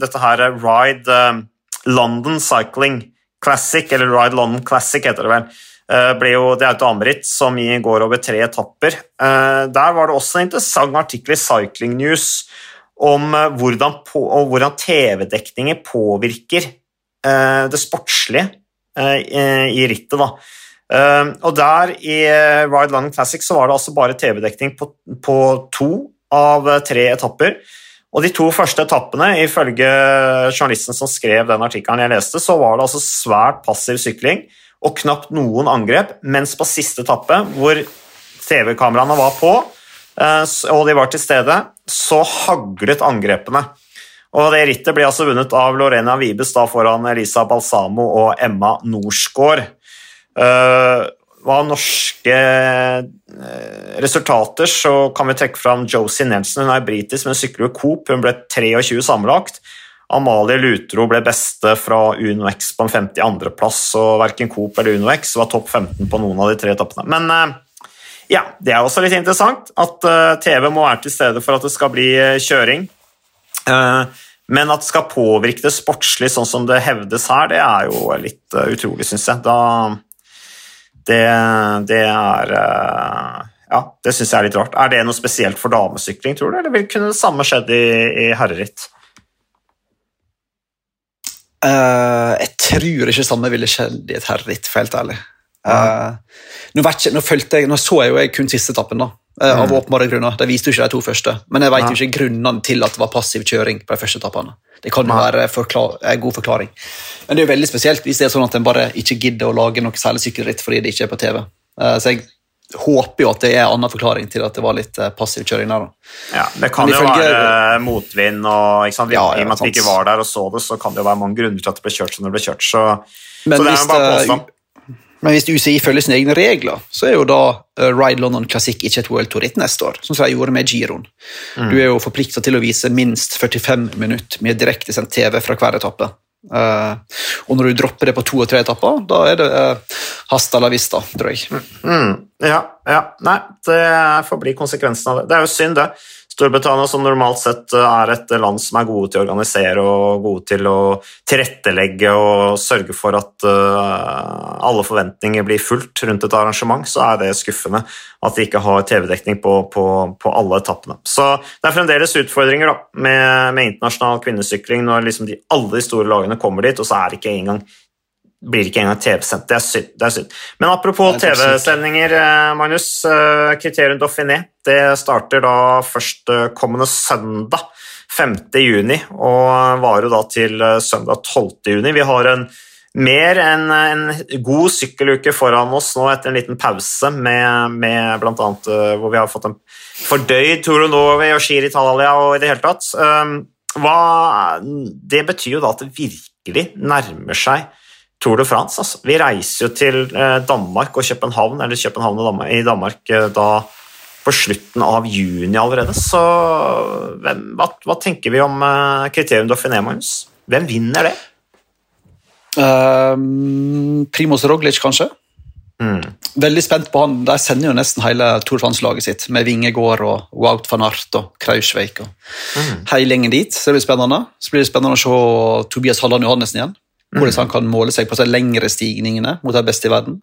dette her Ride London Cycling Classic, eller Ride London Classic heter det vel. Eh, ble jo, det er et dameritt som går over tre etapper. Eh, der var det også en interessant artikkel i Cycling News om eh, hvordan, hvordan TV-dekninger påvirker det sportslige i rittet. Da. Og der i Ride London Classic så var det altså bare TV-dekning på, på to av tre etapper. Og De to første etappene, ifølge journalisten som skrev den artikkelen jeg leste, så var det altså svært passiv sykling og knapt noen angrep, mens på siste etappe, hvor TV-kameraene var på eh, og de var til stede, så haglet angrepene. Og Det rittet ble altså vunnet av Lorena Vibes da foran Elisa Balsamo og Emma Norsgaard. Hva norske eh, resultater, så kan vi trekke fram Josie Nelson. Hun er britisk, men sykler jo Coop. Hun ble 23 sammenlagt. Amalie Lutro ble beste fra UnoX på en 52.-plass, og verken Coop eller UnoX var topp 15 på noen av de tre etappene. Men eh, ja, det er også litt interessant at eh, TV må være til stede for at det skal bli kjøring. Men at det skal påvirke det sportslig, sånn som det hevdes her, det er jo litt utrolig, syns jeg. Da det, det er eh, Ja, det syns jeg er litt rart. Er det noe spesielt for damesykling, tror du, eller vil kunne det samme skjedd i, i herreritt? Uh, jeg tror ikke det samme ville skjedd i et herreritt, for helt ærlig. Uh, nå, jeg, nå, jeg, nå, så jeg jo jeg kun siste etappen, da, av mm. åpenbare grunner. De viste jo ikke de to første, men jeg vet ja. jo ikke grunnene til at det var passiv kjøring på de første etappene. Det kan jo være en god forklaring. Men det er jo veldig spesielt hvis det er sånn at en bare ikke gidder å lage noe særlig sykkelritt fordi det ikke er på TV. Eh, så jeg, håper jo at det er en annen forklaring til at det var litt eh, passiv kjøring der. Ja, Det kan jo være motvind, og ja, ja, i og med at vi ikke var der og så det, så kan det jo være mange grunner til at det ble kjørt som det ble kjørt. Så, så det er jo bare påstand. Men hvis UCI følger sine egne regler, så er jo da uh, Ride London Classic ikke et World Tour Ritt neste år, som de gjorde med Giroen. Mm. Du er jo forplikta til å vise minst 45 minutter med direktesendt TV fra hver etappe. Uh, og når du dropper det på to og tre etapper, da er det uh, hasta la vista, tror jeg. Mm. mm. Ja, ja. Nei, det får bli konsekvensen av det. Det er jo synd, det. Storbritannia, som normalt sett eh, er et land som er gode til å organisere og gode til å tilrettelegge og sørge for at uh, alle forventninger blir fulgt rundt et arrangement, så er det skuffende at de ikke har TV-dekning på, på, på, alle etappene. Så det er fremdeles utfordringer da, med, med internasjonal kvinnesykling når liksom de, alle de store lagene kommer dit, og så er det ikke engang blir ikke engang TV-sendt. Det, det, er synd. Men apropos TV-sendinger, eh, Magnus. Kriterium eh, Dauphiné det starter da først eh, kommende søndag, 5. juni, og varer da til søndag 12. juni. Vi har en mer enn en god sykkeluke foran oss nå etter en liten pause med, med annet hvor vi har fått en fordøyd Tour of Norway og Ski Italia og i det hele tatt. Hva, det betyr jo da at det virkelig nærmer seg Tour de France. Altså. Vi reiser jo til eh, Danmark og København, eller København i Danmark eh, da på slutten av juni allerede. Så hvem, hva, hva, tenker vi om uh, kriterium Dauphiné, Magnus? Hvem vinner det? Um, Primoz Roglic, kanskje. Mm. Veldig spent på han. De sender jo nesten hele Tour France-laget sitt, med Vingegård og Wout van Art og Krausveik og mm. hele gjengen dit. Så det blir spennende. Så blir det spennende å se Tobias Halland Johannessen igjen. Hvordan han kan måle seg på de lengre stigningene mot de beste i verden.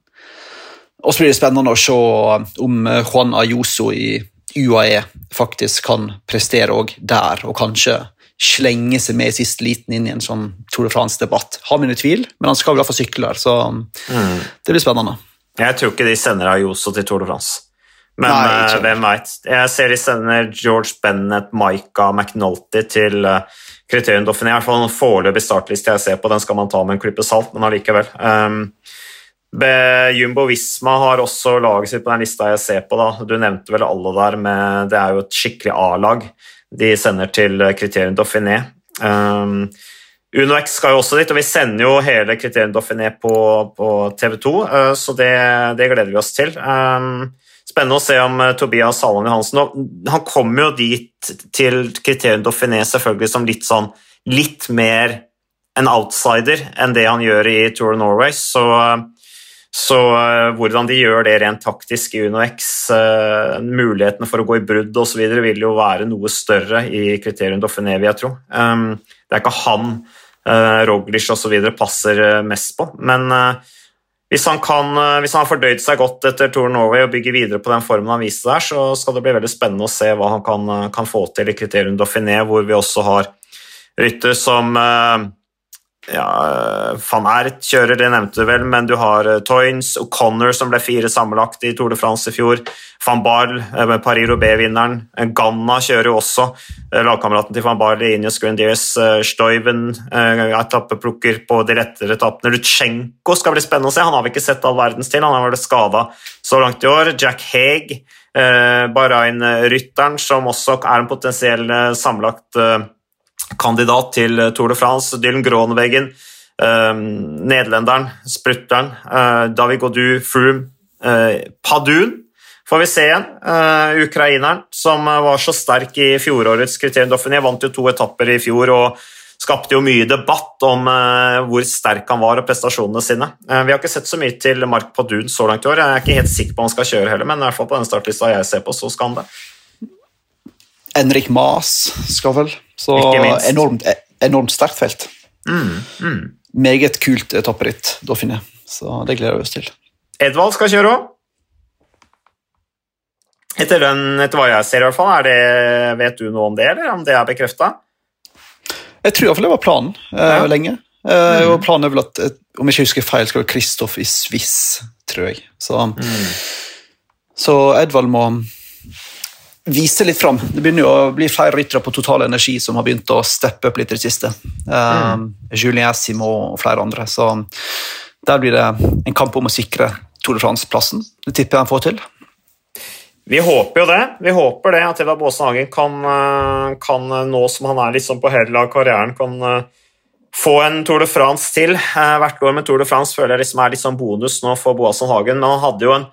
Og så blir det spennende å se om Juan Ayuso i UAE faktisk kan prestere òg der, og kanskje slenge seg med i siste liten inn i en sånn Tour de France-debatt. Har mine tvil, men han skal vel iallfall sykle der, så mm. det blir spennende. Jeg tror ikke de sender Ayuso til Tour de France. Men Nei, uh, hvem veit. Jeg ser de sender George Bennett, Maika McNulty til uh, hvert fall en foreløpig startliste jeg ser på, den skal man ta med en klype salt, men allikevel. Um, Jumbo Visma har også laget sitt på den lista jeg ser på. Da. Du nevnte vel alle der, men det er jo et skikkelig A-lag de sender til kriterium Dauphiné. Um, UnoX skal jo også dit, og vi sender jo hele kriterium Dauphiné på, på TV 2, uh, så det, det, gleder vi oss til. Um, Spennende å se om uh, Tobias Halland Johansen Han kommer jo dit til kriterium Dauphiné selvfølgelig som litt sånn litt mer en outsider enn det han gjør i Tour of Norway. Så, så uh, hvordan de gjør det rent taktisk i UnoX, uh, mulighetene for å gå i brudd osv. vil jo være noe større i kriterium Dauphiné, vil jeg tro. Um, det er ikke han Roglic osv. passer mest på, men hvis han, kan, eh, hvis han har fordøyd seg godt etter Tour Norway og bygger videre på den formen han viste der, så skal det bli veldig spennende å se hva han kan, eh, kan få til i kriterium Dauphiné, hvor vi også har rytter som uh, ja, Van Ert kjører, det nevnte du vel, men du har uh, Toynes, O'Connor som ble fire sammenlagt i Tour de France i fjor, van Barl, uh, Paris-Roubais-vinneren, Ganna kjører jo også, lagkameraten til van Barl, Ines Grandiers, Stoiven, etappeplukker på de lettere etappene, Lutsjenko skal bli spennende å se, han har vi ikke sett all verdens til, han har vært skada så langt i år, Jack Haig, Bahrain-rytteren, som også er en potensiell sammenlagt kandidat til Tour de France, Dylan Gronewegen, uh, nederlenderen, sprutteren, uh, David Godu, Froome, Padun får vi se igjen. Ukraineren som var så sterk i fjorårets Kriterium Dauphiné, vant jo to etapper i fjor og skapte jo mye debatt om hvor sterk han var og prestasjonene sine. Vi har ikke sett så mye til Mark Padun så langt i år. Jeg er ikke helt sikker på om han skal kjøre heller, men i hvert fall på den startlista jeg ser på, så skal han det. Enrik Mas skal vel så enormt, enormt sterkt felt. Mm, mm. Meget kult etapperitt, Dauphiné. Så det gleder vi oss til. Edvald skal kjøre òg. Etter, etter, hva jeg ser, i hvert fall, det, vet du noe om det, eller om det er bekrefta? Jeg tror iallfall det var planen eh, ja. lenge. Eh, mm. Planen er vel at, om jeg ikke husker feil, skal være Kristoff i Swiss, tror jeg. Så, mm. så Edvald må vise litt fram. Det begynner jo å bli flere ryttere på Total Energi som har begynt å steppe opp litt i det siste. Um, Julien Simo og flere andre. Så der blir det en kamp om å sikre Tour de France-plassen. Det tipper jeg han får til. Vi håper jo det. Vi håper det at Edvard Baasen Hagen kan, eh, kan, nå som han er liksom på hele av karrieren, kan få en Tour de France til. Hvert år med Tour de France føler jeg liksom er litt sånn bonus nå for Boasson Hagen. Men han hadde jo en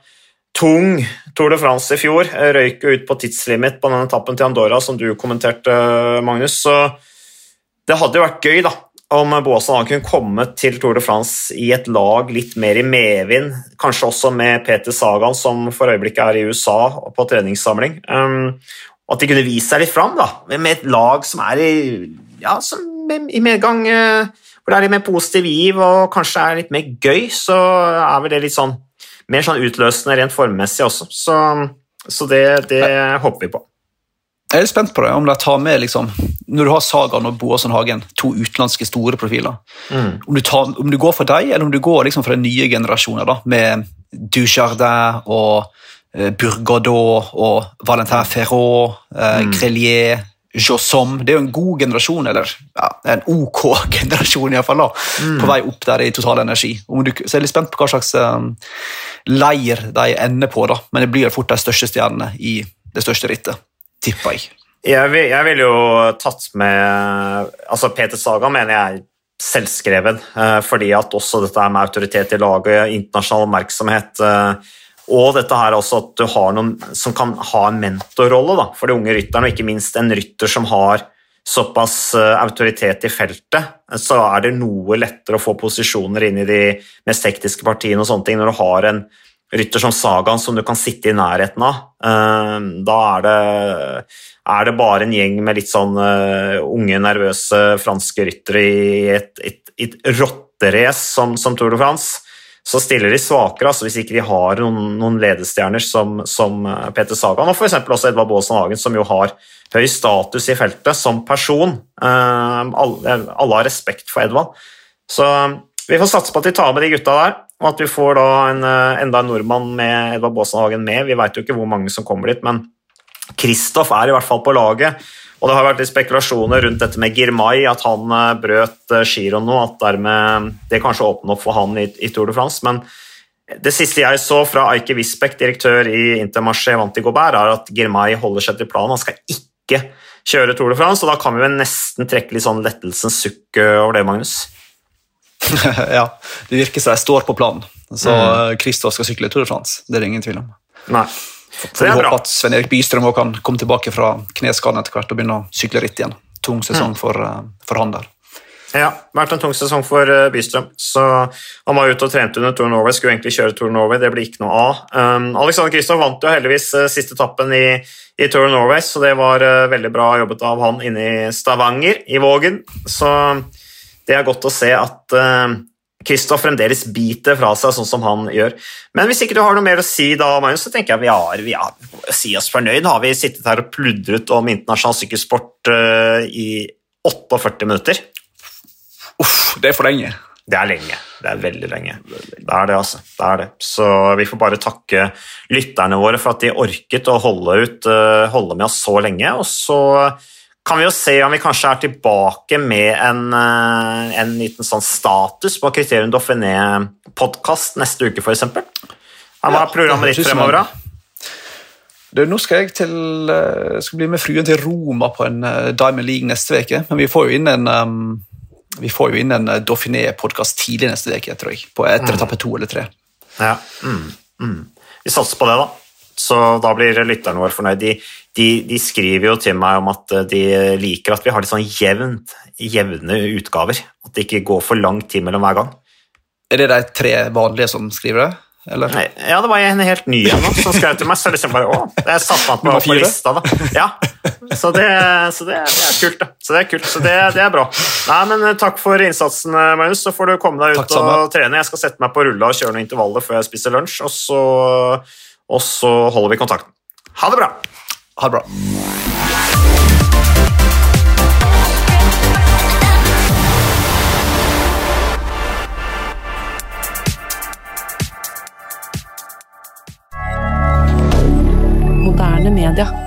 tung Tour de France i fjor. Røyk jo ut på tidslimit på den etappen til Andorra, som du kommenterte, Magnus. Så det hadde jo vært gøy da, om Boasson kunne kommet til Tour de France i et lag litt mer i medvind. Kanskje også med Peter Sagan, som for øyeblikket er i USA på treningssamling. Um, at de kunne vist seg litt fram da, med et lag som er i, ja, som i medgang. Uh, hvor det er litt mer positiv giv og kanskje er litt mer gøy, så er vel det litt sånn mer sånn utløsende rent formmessig også. Så, så det, det håper vi på. Jeg er spent på det, om de tar med liksom, Når du har Sagan og Boasson Hagen, to utenlandske store profiler mm. om, du tar, om, du går for dem, eller om du går liksom for den nye generasjonen, da, med Dujardin og eh, Bourgaudot og Valentin Ferraud, eh, mm. Grelier Jossom. Det er jo en god generasjon, eller ja, en ok generasjon iallfall, mm. på vei opp der i total energi. Du, så jeg er litt spent på hva slags um, leir de ender på, da. men det blir fort de største stjernene i det største rittet, tipper jeg. Jeg vil, vil jo tatt med altså Peter Saga mener jeg er selvskreven, uh, fordi at også dette med autoritet i laget, internasjonal oppmerksomhet uh, og dette her også at du har noen som kan ha en mentorrolle for de unge rytterne, og ikke minst en rytter som har såpass eh, autoritet i feltet, så er det noe lettere å få posisjoner inn i de mest hektiske partiene og sånne ting når du har en rytter som Sagaen som du kan sitte i nærheten av. Eh, da er det, er det bare en gjeng med litt sånn eh, unge, nervøse franske ryttere i et, et, et rotterace som, som Tour de France så stiller de svakere altså hvis ikke de har noen, noen ledestjerner som, som, eh, Peter Sagan og f.eks. også Edvard Baasen Hagen, som jo har høy status i feltet som person. Uh, alle, alle, har respekt for Edvard. Så vi får satse på at de tar med de gutta der, og at vi får da en, enda en nordmann med Edvard Baasen Hagen med. Vi veit jo ikke hvor mange som kommer dit, men Kristoff er i hvert fall på laget. Og det har vært litt spekulasjoner rundt dette med Girmay, at han eh, brøt eh, giroen nå, at dermed det kanskje åpner opp for han i, i, Tour de France. Men det siste jeg så fra Eike Wisbeck, direktør i Intermarché Vanti Gobert, er at Girmay holder seg til planen. Han skal ikke kjøre Tour de France, og da kan vi vel nesten trekke litt sånn lettelsens sukk eh, over det, Magnus. ja, det virker som de står på planen. Så Kristoff mm. skal sykle Tour de France, det er det ingen tvil om. Nei. Så Vi håper at Sven Erik Bystrøm kan komme tilbake fra kneskaden etter hvert og begynne å sykle ritt igjen. Tung sesong mm. for, eh, for, han der. Ja, vært en tung sesong for eh, Bystrøm. Så Han var ute og trente under Tour Norway, skulle egentlig kjøre Tour Norway, det ble ikke noe av. Um, Alexander Kristoff vant jo heldigvis uh, siste etappen i, i, Tour Norway, så det var uh, veldig bra jobbet av han inne i Stavanger, i Vågen. Så det er godt å se at uh, Kristoff fremdeles biter fra seg sånn som han gjør. Men hvis ikke du har noe mer å si da, Magnus, så tenker jeg vi har, vi har si oss fornøyd. Har vi sittet her og pludret om internasjonal sykkelsport uh, i 48 minutter? Uff, det er for lenge. Det er lenge. Det er veldig lenge. Det er det, altså. Det er det. Så vi får bare takke lytterne våre for at de orket å holde, ut, uh, holde med oss så lenge. Og så kan vi jo se om vi kanskje er tilbake med en, eh, en liten sånn status på Kriterium Doffiné-podkast neste uke, f.eks. Hva er programmet ditt fremover, da? Du, nå skal jeg til, eh, skal bli med fruen til Roma på en eh, Diamond League neste uke. Men vi får jo inn en, um, en Dauphiné-podkast tidlig neste uke, tror jeg. På etter mm. etappe to eller tre. Ja, mm, mm. Vi satser på det, da. Så da blir lytterne våre fornøyd. De, de, de, skriver jo til meg om at eh, de liker at vi har litt sånn jevnt, jevne utgaver. At det ikke går for lang tid mellom hver gang. Er det de tre vanlige som skriver det? Eller? Ja, det var en helt ny en som skrev til meg. Så liksom bare, å, det satte meg på, på lista. da. Ja, Så, det, så det, det, er kult. da. Så det er kult, så det, det, er bra. Nei, men eh, Takk for innsatsen, eh, Magnus. Så får du komme deg ut og trene. Jeg skal sette meg på rulla og kjøre noen intervaller før jeg spiser lunsj. og så og så holder vi kontakten. Ha det bra! Ha det bra. Moderne media.